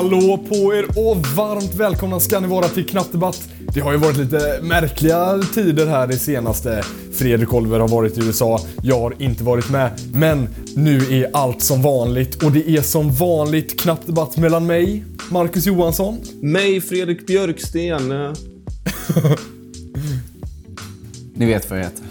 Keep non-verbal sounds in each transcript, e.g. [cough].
Hallå på er och varmt välkomna ska ni vara till Knappdebatt. Det har ju varit lite märkliga tider här det senaste. Fredrik Oliver har varit i USA, jag har inte varit med. Men nu är allt som vanligt och det är som vanligt Knappdebatt mellan mig, Marcus Johansson. Mig, Fredrik Björksten. [laughs] Ni vet vad jag heter.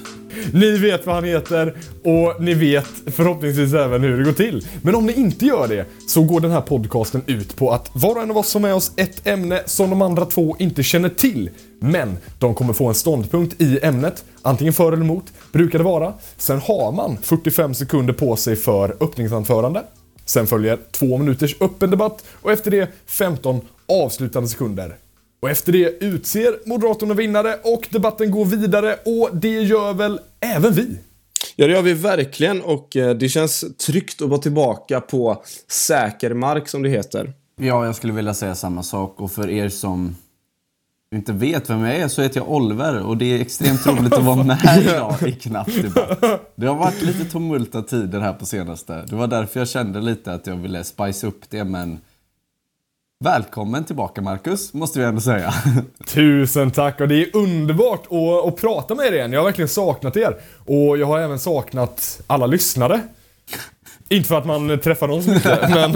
Ni vet vad han heter och ni vet förhoppningsvis även hur det går till. Men om ni inte gör det så går den här podcasten ut på att var och en av oss har med oss ett ämne som de andra två inte känner till. Men de kommer få en ståndpunkt i ämnet, antingen för eller emot, brukar det vara. Sen har man 45 sekunder på sig för öppningsanförande. Sen följer två minuters öppen debatt och efter det 15 avslutande sekunder. Och efter det utser Moderaterna vinnare och debatten går vidare och det gör väl även vi? Ja, det gör vi verkligen och eh, det känns tryggt att vara tillbaka på säker mark som det heter. Ja, jag skulle vilja säga samma sak. Och för er som inte vet vem jag är så heter jag Oliver och det är extremt roligt att vara [laughs] med idag i Knapp debatt. Det har varit lite tumulta tider här på senaste. Det var därför jag kände lite att jag ville spice upp det, men Välkommen tillbaka Marcus, måste vi ändå säga. [laughs] Tusen tack och det är underbart att, att prata med er igen. Jag har verkligen saknat er. Och jag har även saknat alla lyssnare. Inte för att man träffar dem så mycket, [laughs] men...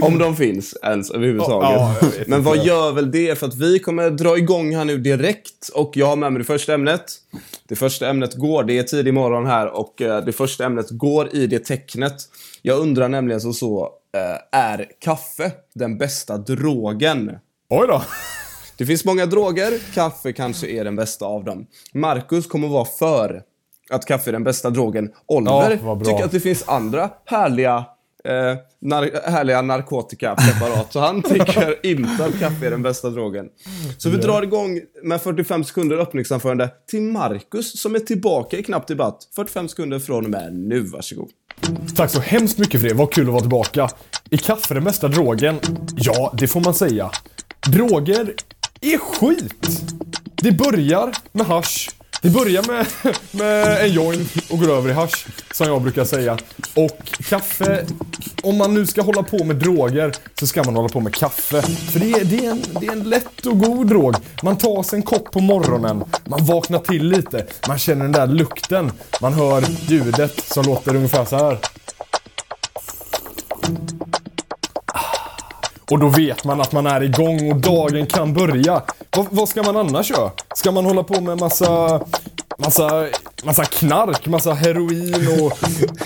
Om de finns ens överhuvudtaget. Ja, men vad gör väl det? För att vi kommer dra igång här nu direkt. Och jag har med mig det första ämnet. Det första ämnet går, det är tidig morgon här och eh, det första ämnet går i det tecknet. Jag undrar nämligen så, så Eh, är kaffe den bästa drogen? Oj då. Det finns många droger, kaffe kanske är den bästa av dem. Marcus kommer vara för att kaffe är den bästa drogen. Oliver ja, tycker att det finns andra härliga, eh, nar härliga narkotikapreparat. så han tycker [laughs] inte att kaffe är den bästa drogen. Så vi drar igång med 45 sekunder öppningsanförande till Marcus som är tillbaka i Knapp Debatt. 45 sekunder från och med nu, varsågod. Tack så hemskt mycket för det, vad kul att vara tillbaka. Är kaffe den bästa drogen? Ja, det får man säga. Droger är skit. Det börjar med hash. Vi börjar med, med en joint och går över i hash, som jag brukar säga. Och kaffe, om man nu ska hålla på med droger så ska man hålla på med kaffe. För det är, det är, en, det är en lätt och god drog. Man tar sig en kopp på morgonen, man vaknar till lite, man känner den där lukten. Man hör ljudet som låter ungefär så här. Ah. Och då vet man att man är igång och dagen kan börja. Vad, vad ska man annars göra? Ska man hålla på med massa, massa, massa knark, massa heroin och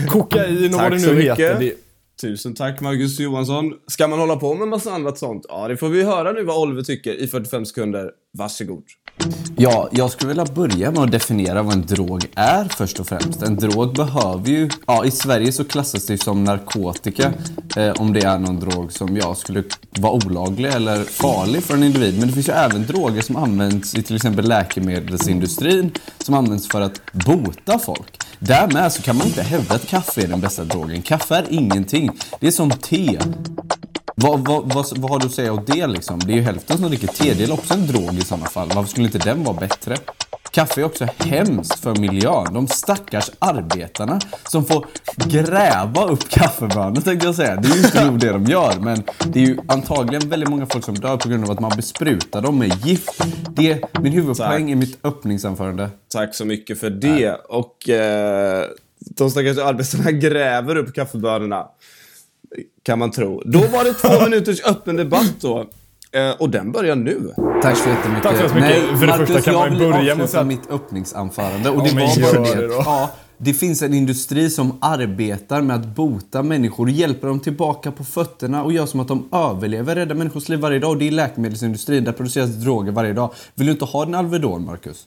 kokain och vad det nu heter? Det... Tusen tack Marcus Johansson. Ska man hålla på med massa annat sånt? Ja, det får vi höra nu vad Oliver tycker i 45 sekunder. Varsågod. Ja, jag skulle vilja börja med att definiera vad en drog är först och främst. En drog behöver ju... Ja, i Sverige så klassas det som narkotika eh, om det är någon drog som jag skulle vara olaglig eller farlig för en individ. Men det finns ju även droger som används i till exempel läkemedelsindustrin som används för att bota folk. Därmed så kan man inte hävda att kaffe är den bästa drogen. Kaffe är ingenting. Det är som te. Vad, vad, vad, vad har du att säga om det liksom? Det är ju hälften som dricker te. Det är också en drog i sådana fall. Varför skulle inte den vara bättre? Kaffe är också hemskt för miljön. De stackars arbetarna som får gräva upp kaffebönor tänkte jag säga. Det är ju inte nog det de gör, men det är ju antagligen väldigt många folk som dör på grund av att man besprutar dem med gift. Det är min huvudpoäng Tack. i mitt öppningsanförande. Tack så mycket för det. Nej. Och eh, de stackars arbetarna gräver upp kaffebönorna. Kan man tro. Då var det två [laughs] minuters öppen debatt då. Eh, och den börjar nu. Tack så jättemycket. Tack så mycket. Nej, för det Marcus, första kan man börja med att mitt öppningsanförande. Och det var bara det. Ja, det finns en industri som arbetar med att bota människor, och hjälpa dem tillbaka på fötterna och gör som att de överlever, räddar människors liv varje dag. Och det är läkemedelsindustrin, där produceras droger varje dag. Vill du inte ha en Alvedon, Marcus?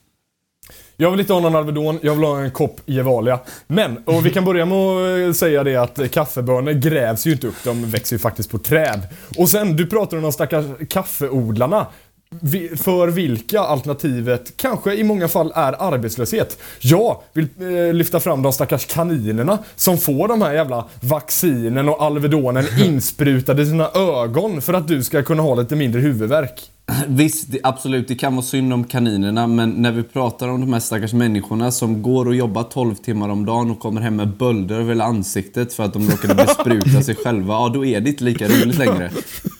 Jag vill inte ha någon Alvedon, jag vill ha en kopp Gevalia. Men, och vi kan börja med att säga det att kaffebönor grävs ju inte upp, de växer ju faktiskt på träd. Och sen, du pratar om de stackars kaffeodlarna för vilka alternativet kanske i många fall är arbetslöshet. Jag vill eh, lyfta fram de stackars kaninerna som får de här jävla vaccinen och Alvedonen [laughs] insprutade i sina ögon för att du ska kunna ha lite mindre huvudvärk. Visst, det, absolut, det kan vara synd om kaninerna, men när vi pratar om de här stackars människorna som går och jobbar 12 timmar om dagen och kommer hem med bölder över hela ansiktet för att de råkade [laughs] bespruta sig själva, ja då är det inte lika roligt längre.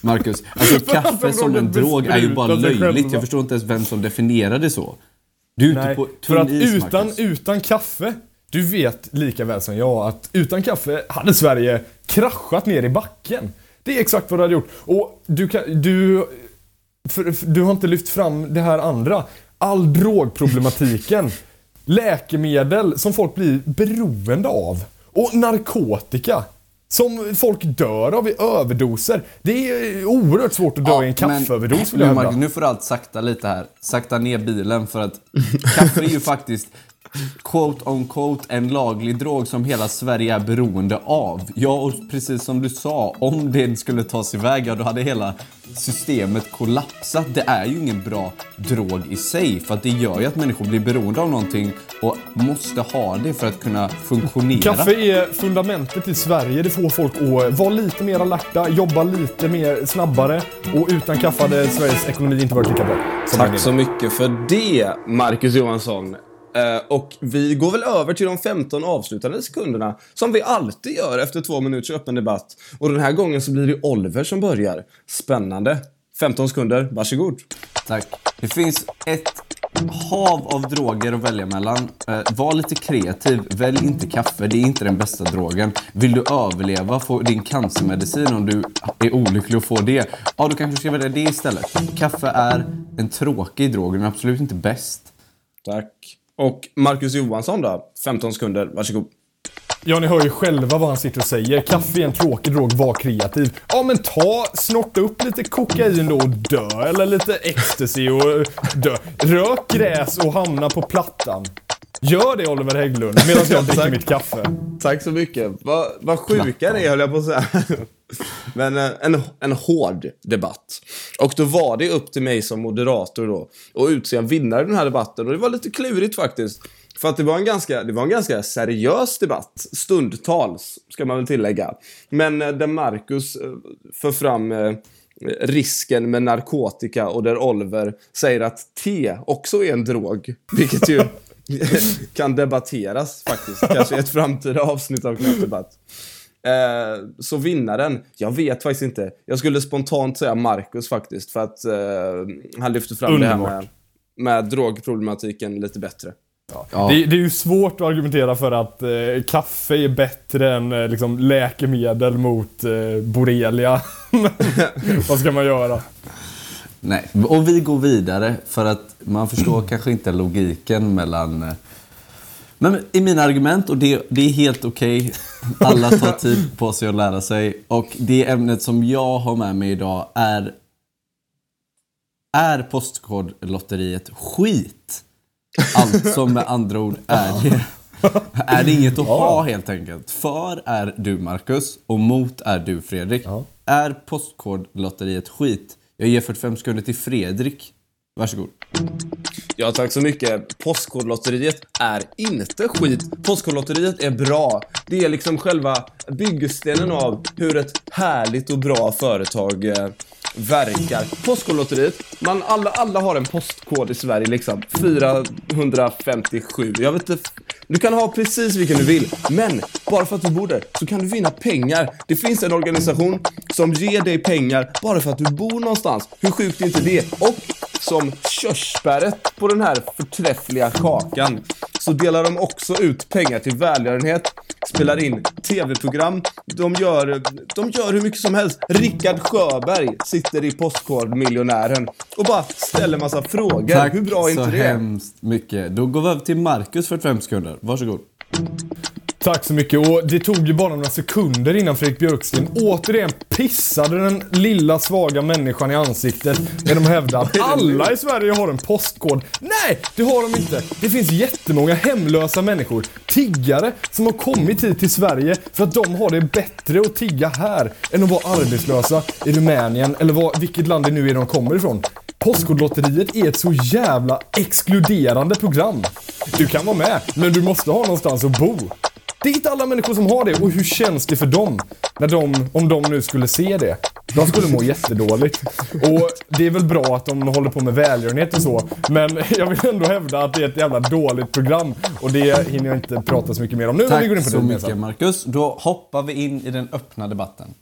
Marcus, alltså [laughs] kaffe som en drog är ju bara löjligt. Jag förstår inte ens vem som definierar det så. Du är ute på tunn för att is, utan, Marcus. utan kaffe, du vet lika väl som jag att utan kaffe hade Sverige kraschat ner i backen. Det är exakt vad du hade gjort. Och du, kan, du för, för, du har inte lyft fram det här andra. All drogproblematiken. [laughs] Läkemedel som folk blir beroende av. Och narkotika. Som folk dör av i överdoser. Det är oerhört svårt att dö ja, i en kaffeöverdos vill jag Nu får du allt sakta lite här. Sakta ner bilen för att kaffe är ju [laughs] faktiskt quote on quote en laglig drog som hela Sverige är beroende av. Ja, och precis som du sa, om den skulle tas iväg, ja då hade hela systemet kollapsat. Det är ju ingen bra drog i sig, för att det gör ju att människor blir beroende av någonting och måste ha det för att kunna funktionera. Kaffe är fundamentet i Sverige. Det får folk att vara lite mer alerta, jobba lite mer snabbare och utan kaffe hade Sveriges ekonomi inte varit lika bra. Tack så mycket för det, Marcus Johansson. Uh, och vi går väl över till de 15 avslutande sekunderna, som vi alltid gör efter två minuters öppen debatt. Och den här gången så blir det Oliver som börjar. Spännande. 15 sekunder, varsågod. Tack. Det finns ett hav av droger att välja mellan. Uh, var lite kreativ. Välj inte kaffe, det är inte den bästa drogen. Vill du överleva, få din cancermedicin om du är olycklig och får det, ja då kanske du ska välja det istället. Kaffe är en tråkig drog, men absolut inte bäst. Tack. Och Marcus Johansson då? 15 sekunder, varsågod. Ja, ni hör ju själva vad han sitter och säger. Kaffe är en tråkig drog, var kreativ. Ja, men ta, snorta upp lite kokain då och dö. Eller lite ecstasy och dö. Rök gräs och hamna på plattan. Gör det Oliver Hägglund, medan jag dricker mitt kaffe. Tack så mycket. Vad, vad sjuka ni är, höll jag på att säga. Men eh, en, en hård debatt. Och då var det upp till mig som moderator då att utse en vinnare i den här debatten. Och det var lite klurigt faktiskt. För att det var en ganska, det var en ganska seriös debatt. Stundtals, ska man väl tillägga. Men eh, där Marcus eh, för fram risken med narkotika och där Oliver säger att te också är en drog. Vilket ju [laughs] kan debatteras faktiskt. Kanske i ett framtida avsnitt av Knappdebatt. Eh, så vinnaren, jag vet faktiskt inte. Jag skulle spontant säga Marcus faktiskt, för att eh, han lyfter fram Underbart. det här med, med drogproblematiken lite bättre. Ja. Ja. Det, det, är ju svårt att argumentera för att eh, kaffe är bättre än eh, liksom, läkemedel mot eh, borrelia. [laughs] vad ska man göra? Nej, och vi går vidare för att man förstår [clears throat] kanske inte logiken mellan eh, men i mina argument, och det, det är helt okej. Okay. [laughs] Alla tar tid på sig att lära sig. Och det ämnet som jag har med mig idag är... Är Postkodlotteriet skit? Alltså med andra ord är det... [laughs] Är det inget att ha helt enkelt? För är du Marcus och mot är du Fredrik. Är Postkodlotteriet skit? Jag ger 45 sekunder till Fredrik. Varsågod. Ja, tack så mycket. Postkodlotteriet är inte skit. Postkodlotteriet är bra. Det är liksom själva byggstenen av hur ett härligt och bra företag eh, verkar. Postkodlotteriet, man, alla, alla har en postkod i Sverige liksom. 457. Jag vet inte. Du kan ha precis vilken du vill, men bara för att du bor där så kan du vinna pengar. Det finns en organisation som ger dig pengar bara för att du bor någonstans. Hur sjukt är inte det? Och som körsbäret på den här förträffliga kakan så delar de också ut pengar till välgörenhet, spelar in tv-program, de gör, de gör hur mycket som helst. Rickard Sjöberg sitter i Postkodmiljonären och bara ställer massa frågor. Tack hur bra är inte det? Tack så hemskt mycket. Då går vi över till Marcus för 5 sekunder. Varsågod. Tack så mycket. Och det tog ju bara några sekunder innan Fredrik Björksten återigen pissade den lilla svaga människan i ansiktet genom att hävda att alla i Sverige har en postkod. Nej, det har de inte. Det finns jättemånga hemlösa människor, tiggare, som har kommit hit till Sverige för att de har det bättre att tigga här än att vara arbetslösa i Rumänien eller vad, vilket land det nu är de kommer ifrån. Postkodlotteriet är ett så jävla exkluderande program. Du kan vara med, men du måste ha någonstans att bo. Det är inte alla människor som har det och hur känns det för dem? När de, om de nu skulle se det. De skulle må jättedåligt. Och det är väl bra att de håller på med välgörenhet och så. Men jag vill ändå hävda att det är ett jävla dåligt program. Och det hinner jag inte prata så mycket mer om nu Tack vi går in på så det. mycket Marcus. Då hoppar vi in i den öppna debatten.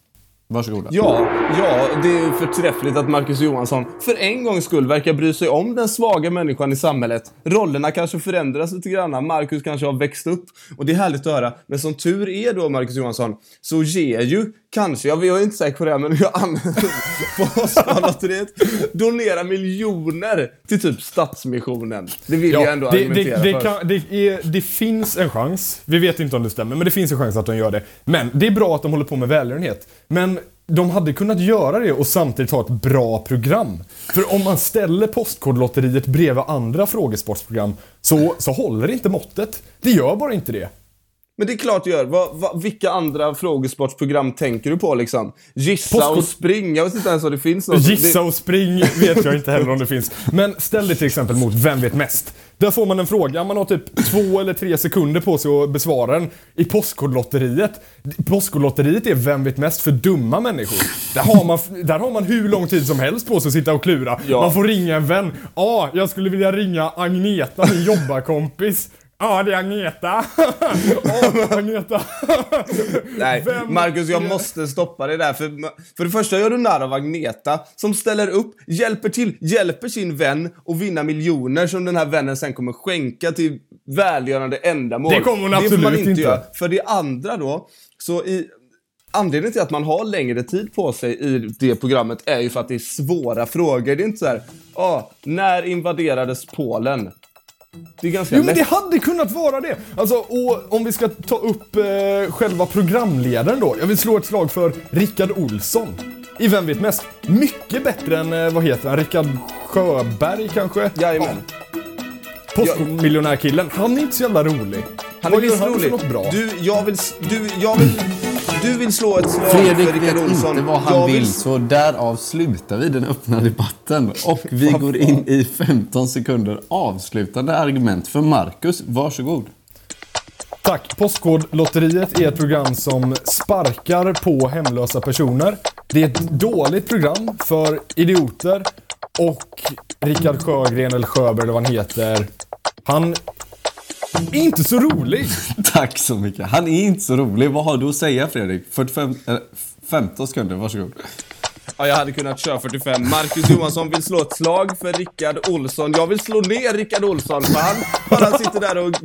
Varsågoda. Ja, ja, det är förträffligt att Marcus Johansson för en gångs skull verkar bry sig om den svaga människan i samhället. Rollerna kanske förändras lite grann. Marcus kanske har växt upp och det är härligt att höra. Men som tur är då, Marcus Johansson, så ger ju kanske, jag är inte säker på det, men jag använder Postkodlotteriet [laughs] donera miljoner till typ Stadsmissionen. Det vill jag ändå det, argumentera det, det, för. kan, det, är, det finns en chans. Vi vet inte om det stämmer, men det finns en chans att de gör det. Men det är bra att de håller på med välgörenhet. Men de hade kunnat göra det och samtidigt ha ett bra program. För om man ställer Postkodlotteriet bredvid andra frågesportsprogram så, så håller det inte måttet. Det gör bara inte det. Men det är klart du gör. Va, va, vilka andra frågesportsprogram tänker du på liksom? Gissa Postkort- och spring. Jag vet inte ens om det finns något. Gissa och spring vet jag inte heller om det finns. Men ställ det till exempel mot Vem vet mest? Där får man en fråga, man har typ två eller tre sekunder på sig att besvara den. I Postkodlotteriet, Postkodlotteriet är Vem vet mest för dumma människor. Där har man, där har man hur lång tid som helst på sig att sitta och klura. Ja. Man får ringa en vän. Ja, jag skulle vilja ringa Agneta, min jobbarkompis. Ja, det är Agneta. Ja, [laughs] Agneta. nej, Vem- Marcus, jag måste stoppa det där. För, för det första gör du narr av Agneta som ställer upp, hjälper till, hjälper sin vän att vinna miljoner som den här vännen sen kommer skänka till välgörande ändamål. Det kommer hon Det får man absolut inte inte. göra. För det andra då, så i Anledningen till att man har längre tid på sig i det programmet är ju för att det är svåra frågor. Det är inte så här, ah, när invaderades Polen? Det är ganska Jo men lätt. det hade kunnat vara det! Alltså, och om vi ska ta upp eh, själva programledaren då. Jag vill slå ett slag för Rickard Olsson. I Vem vet mest? Mycket bättre än, eh, vad heter han, Rickard Sjöberg kanske? Jajamän. Postmiljonärkillen. Han är inte så jävla rolig. Han är Vad gör visst han för rolig. något bra? Du, jag vill, s- du, jag vill, du vill slå ett slag Fredrik för Rickard vet Olsson. inte vad han jag vill, så därav slutar vi den öppna debatten. Och vi går in i 15 sekunder avslutande argument för Marcus. Varsågod. Tack. Postkodlotteriet är ett program som sparkar på hemlösa personer. Det är ett dåligt program för idioter. Och Rickard Sjögren, eller Sjöberg eller vad han heter. Han inte så rolig. Tack så mycket. Han är inte så rolig. Vad har du att säga Fredrik? 45, äh, 15 sekunder, varsågod. Ja, jag hade kunnat köra 45. Marcus Johansson vill slå ett slag för Rickard Olsson. Jag vill slå ner Rickard Olsson, för han bara sitter där och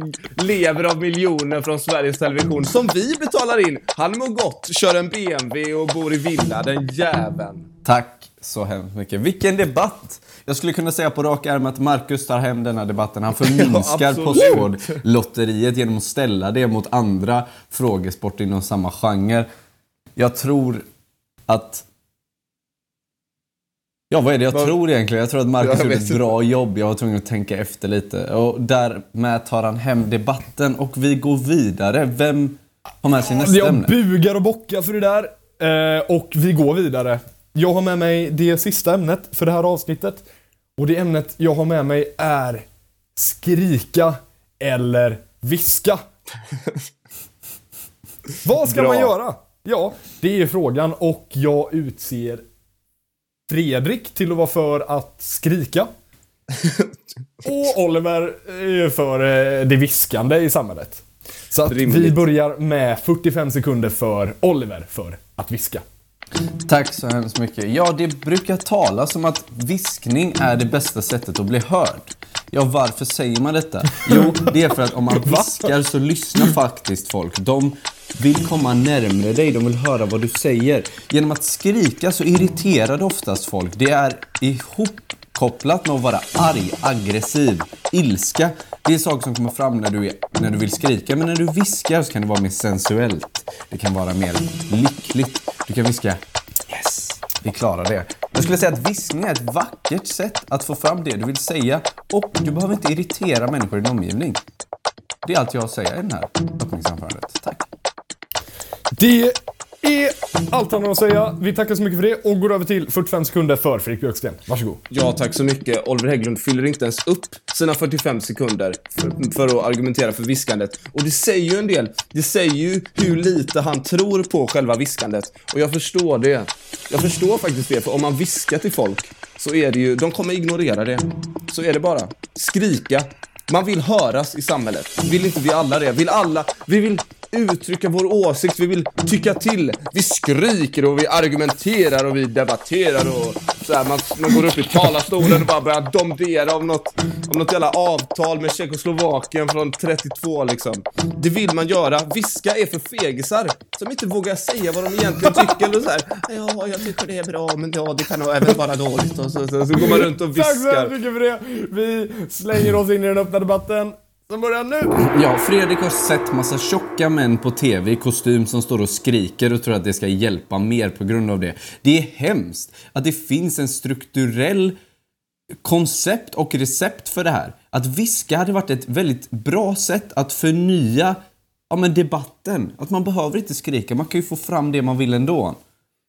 lever av miljoner från Sveriges Television, som vi betalar in. Han mår gott, kör en BMW och bor i villa, den jäveln. Tack så hemskt mycket. Vilken debatt! Jag skulle kunna säga på rak arm att Marcus tar hem denna debatten. Han [laughs] förminskar absolut. Postkodlotteriet genom att ställa det mot andra frågesport inom samma genre. Jag tror att... Ja, vad är det jag Vad- tror egentligen? Jag tror att Marcus [laughs] gjorde ett bra jobb. Jag var tvungen att tänka efter lite. Och därmed tar han hem debatten och vi går vidare. Vem har med sig nästa Jag ämne? bugar och bockar för det där. Eh, och vi går vidare. Jag har med mig det sista ämnet för det här avsnittet. Och det ämnet jag har med mig är skrika eller viska. Vad ska Bra. man göra? Ja, det är frågan och jag utser Fredrik till att vara för att skrika. [laughs] Och Oliver är för eh, det viskande i samhället. Så att vi börjar med 45 sekunder för Oliver för att viska. Tack så hemskt mycket. Ja, det brukar talas om att viskning är det bästa sättet att bli hörd. Ja, varför säger man detta? Jo, det är för att om man [laughs] viskar så lyssnar faktiskt folk. De vill komma närmre dig, de vill höra vad du säger. Genom att skrika så irriterar det oftast folk. Det är ihopkopplat med att vara arg, aggressiv, ilska. Det är saker som kommer fram när du, är, när du vill skrika. Men när du viskar så kan det vara mer sensuellt. Det kan vara mer lyckligt. Du kan viska Yes, vi klarar det. Jag skulle säga att viskning är ett vackert sätt att få fram det du vill säga och du behöver inte irritera människor i din omgivning. Det är allt jag har att säga i det här öppningsanförandet. Tack. Det är allt han har att säga. Vi tackar så mycket för det och går över till 45 sekunder för Fredrik Björksten. Varsågod. Ja, tack så mycket. Oliver Hägglund fyller inte ens upp sina 45 sekunder för, för att argumentera för viskandet. Och det säger ju en del. Det säger ju hur lite han tror på själva viskandet. Och jag förstår det. Jag förstår faktiskt det, för om man viskar till folk så är det ju, de kommer ignorera det. Så är det bara. Skrika. Man vill höras i samhället. Vill inte vi alla det? Vill alla, vi vill uttrycka vår åsikt, vi vill tycka till. Vi skriker och vi argumenterar och vi debatterar och så här, man, man går upp i talarstolen och bara börjar domdera om något, om något jävla avtal med Tjeckoslovakien från 32 liksom. Det vill man göra. Viska är för fegisar som inte vågar säga vad de egentligen tycker. Eller så här, ja, jag tycker det är bra, men ja, det kan även vara dåligt. Och så, så, så går man runt och viskar. Tack så mycket för det. Vi slänger oss in i den öppna debatten som börjar nu. Ja, Fredrik har sett massa tjocka män på TV i kostym som står och skriker och tror att det ska hjälpa mer på grund av det. Det är hemskt att det finns en strukturell koncept och recept för det här. Att viska hade varit ett väldigt bra sätt att förnya ja, men debatten. Att man behöver inte skrika, man kan ju få fram det man vill ändå.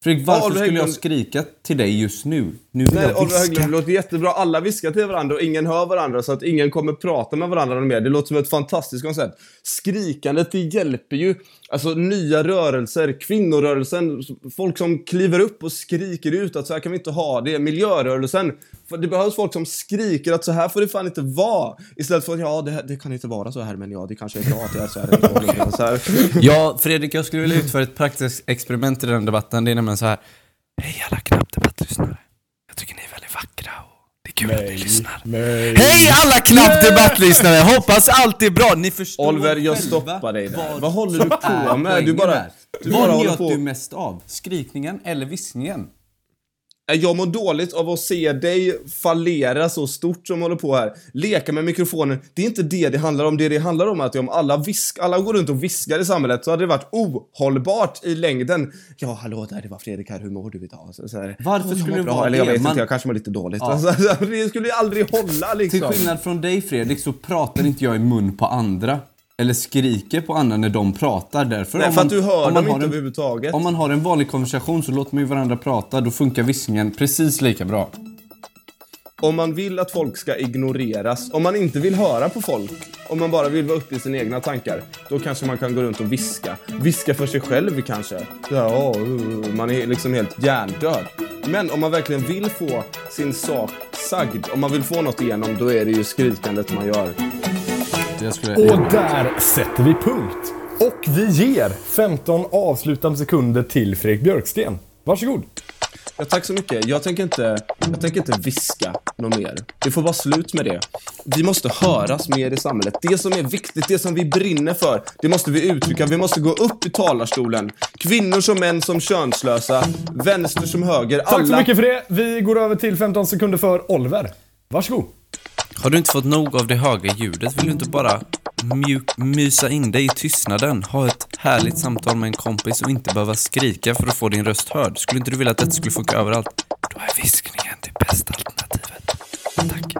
Fredrik, varför skulle jag skrika till dig just nu? Nu vill Nej, jag viska. Höglund, det låter jättebra. Alla viskar till varandra och ingen hör varandra så att ingen kommer prata med varandra mer. Det låter som ett fantastiskt koncept. Skrikandet, det hjälper ju. Alltså nya rörelser, kvinnorörelsen, folk som kliver upp och skriker ut att så här kan vi inte ha det. Miljörörelsen. Det behövs folk som skriker att så här får det fan inte vara. Istället för att ja, det, det kan inte vara så här, men ja, det kanske är bra att det är så här. så här. [laughs] Ja, Fredrik, jag skulle vilja utföra ett praktiskt experiment i den debatten. Det är nämligen så här. Hej alla knappdebattlyssnare. Jag tycker ni är väldigt vackra och det är kul nej, att ni lyssnar. Nej. Hej alla knappdebattlyssnare! Hoppas allt är bra. Ni förstår Oliver, jag stoppar dig där. Vad, vad håller du på med? Du bara... Du bara Vad njöt du mest av? Skrikningen eller viskningen? Jag mår dåligt av att se dig fallera så stort som håller på här. Leka med mikrofonen. Det är inte det det handlar om. Det det handlar om är att om alla, visk, alla går runt och viskar i samhället så hade det varit ohållbart i längden. Ja, hallå där, det var Fredrik här. Hur mår du idag? Så, så här, Varför skulle det vara Eller jag vet Man... inte, jag kanske mår lite dåligt. Ja. Alltså, [laughs] det skulle ju aldrig hålla liksom. Till skillnad från dig Fredrik så pratar inte jag i mun på andra eller skriker på andra när de pratar. Därför Nej, för man, att du hör dem inte en, överhuvudtaget. Om man har en vanlig konversation så låter man ju varandra prata. Då funkar viskningen precis lika bra. Om man vill att folk ska ignoreras, om man inte vill höra på folk, om man bara vill vara uppe i sina egna tankar, då kanske man kan gå runt och viska. Viska för sig själv kanske. Ja, man är liksom helt hjärndöd. Men om man verkligen vill få sin sak sagd, om man vill få något igenom, då är det ju skrikandet man gör. Skulle... Och där sätter vi punkt. Och vi ger 15 avslutande sekunder till Fredrik Björksten. Varsågod. Ja, tack så mycket. Jag tänker, inte, jag tänker inte viska något mer. Det får vara slut med det. Vi måste höras mer i samhället. Det som är viktigt, det som vi brinner för, det måste vi uttrycka. Vi måste gå upp i talarstolen. Kvinnor som män som könslösa, vänster som höger, alla... Tack så mycket för det. Vi går över till 15 sekunder för Oliver. Varsågod. Har du inte fått nog av det höga ljudet vill du inte bara mjuk, mysa in dig i tystnaden, ha ett härligt samtal med en kompis och inte behöva skrika för att få din röst hörd. Skulle inte du vilja att detta skulle funka överallt? Då är viskningen det bästa alternativet. Tack.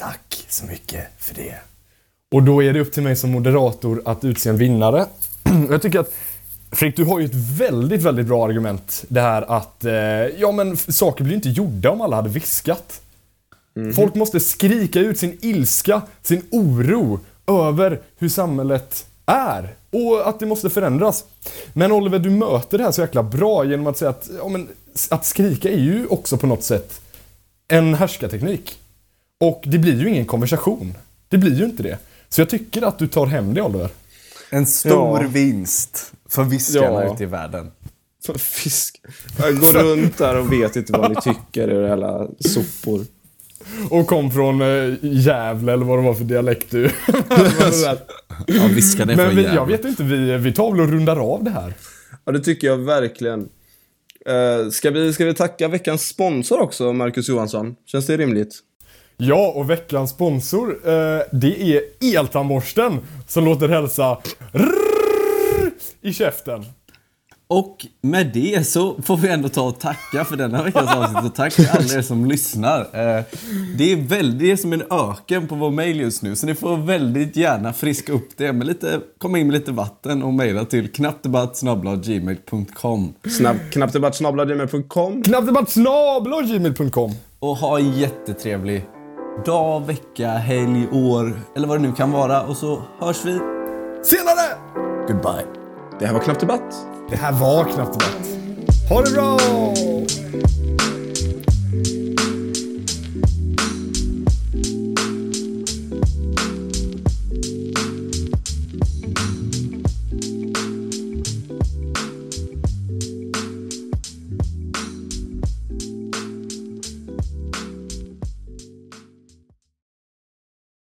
Tack så mycket för det. Och då är det upp till mig som moderator att utse en vinnare. [clears throat] Jag tycker att Fredrik, du har ju ett väldigt, väldigt bra argument. Det här att, eh, ja men saker blir inte gjorda om alla hade viskat. Mm. Folk måste skrika ut sin ilska, sin oro över hur samhället är och att det måste förändras. Men Oliver, du möter det här så jäkla bra genom att säga att, ja, men, att skrika är ju också på något sätt en härskarteknik. Och det blir ju ingen konversation. Det blir ju inte det. Så jag tycker att du tar hem det, Oliver. En stor ja. vinst för viskarna ja. ute i världen. Fisk. Jag går runt där och vet inte vad ni tycker, era jävla sopor. Och kom från äh, Gävle eller vad det var för dialekt du. [laughs] ja, viskade Men vi, jag vet inte, vi, vi tar väl och rundar av det här. Ja, det tycker jag verkligen. Uh, ska, vi, ska vi tacka veckans sponsor också, Marcus Johansson? Känns det rimligt? Ja, och veckans sponsor, uh, det är eltandborsten som låter hälsa i käften. Och med det så får vi ändå ta och tacka för denna veckans avsnitt och tack till alla er som lyssnar. Eh, det är väldigt som en öken på vår mail just nu så ni får väldigt gärna friska upp det med lite, komma in med lite vatten och mejla till knappdebatt.gmail.com Knappdebatt.gmail.com Knappdebatt.gmail.com Och ha en jättetrevlig dag, vecka, helg, år eller vad det nu kan vara och så hörs vi senare! Goodbye. Det här var Knappt Debatt. Det här var knappt rätt. Ha det bra!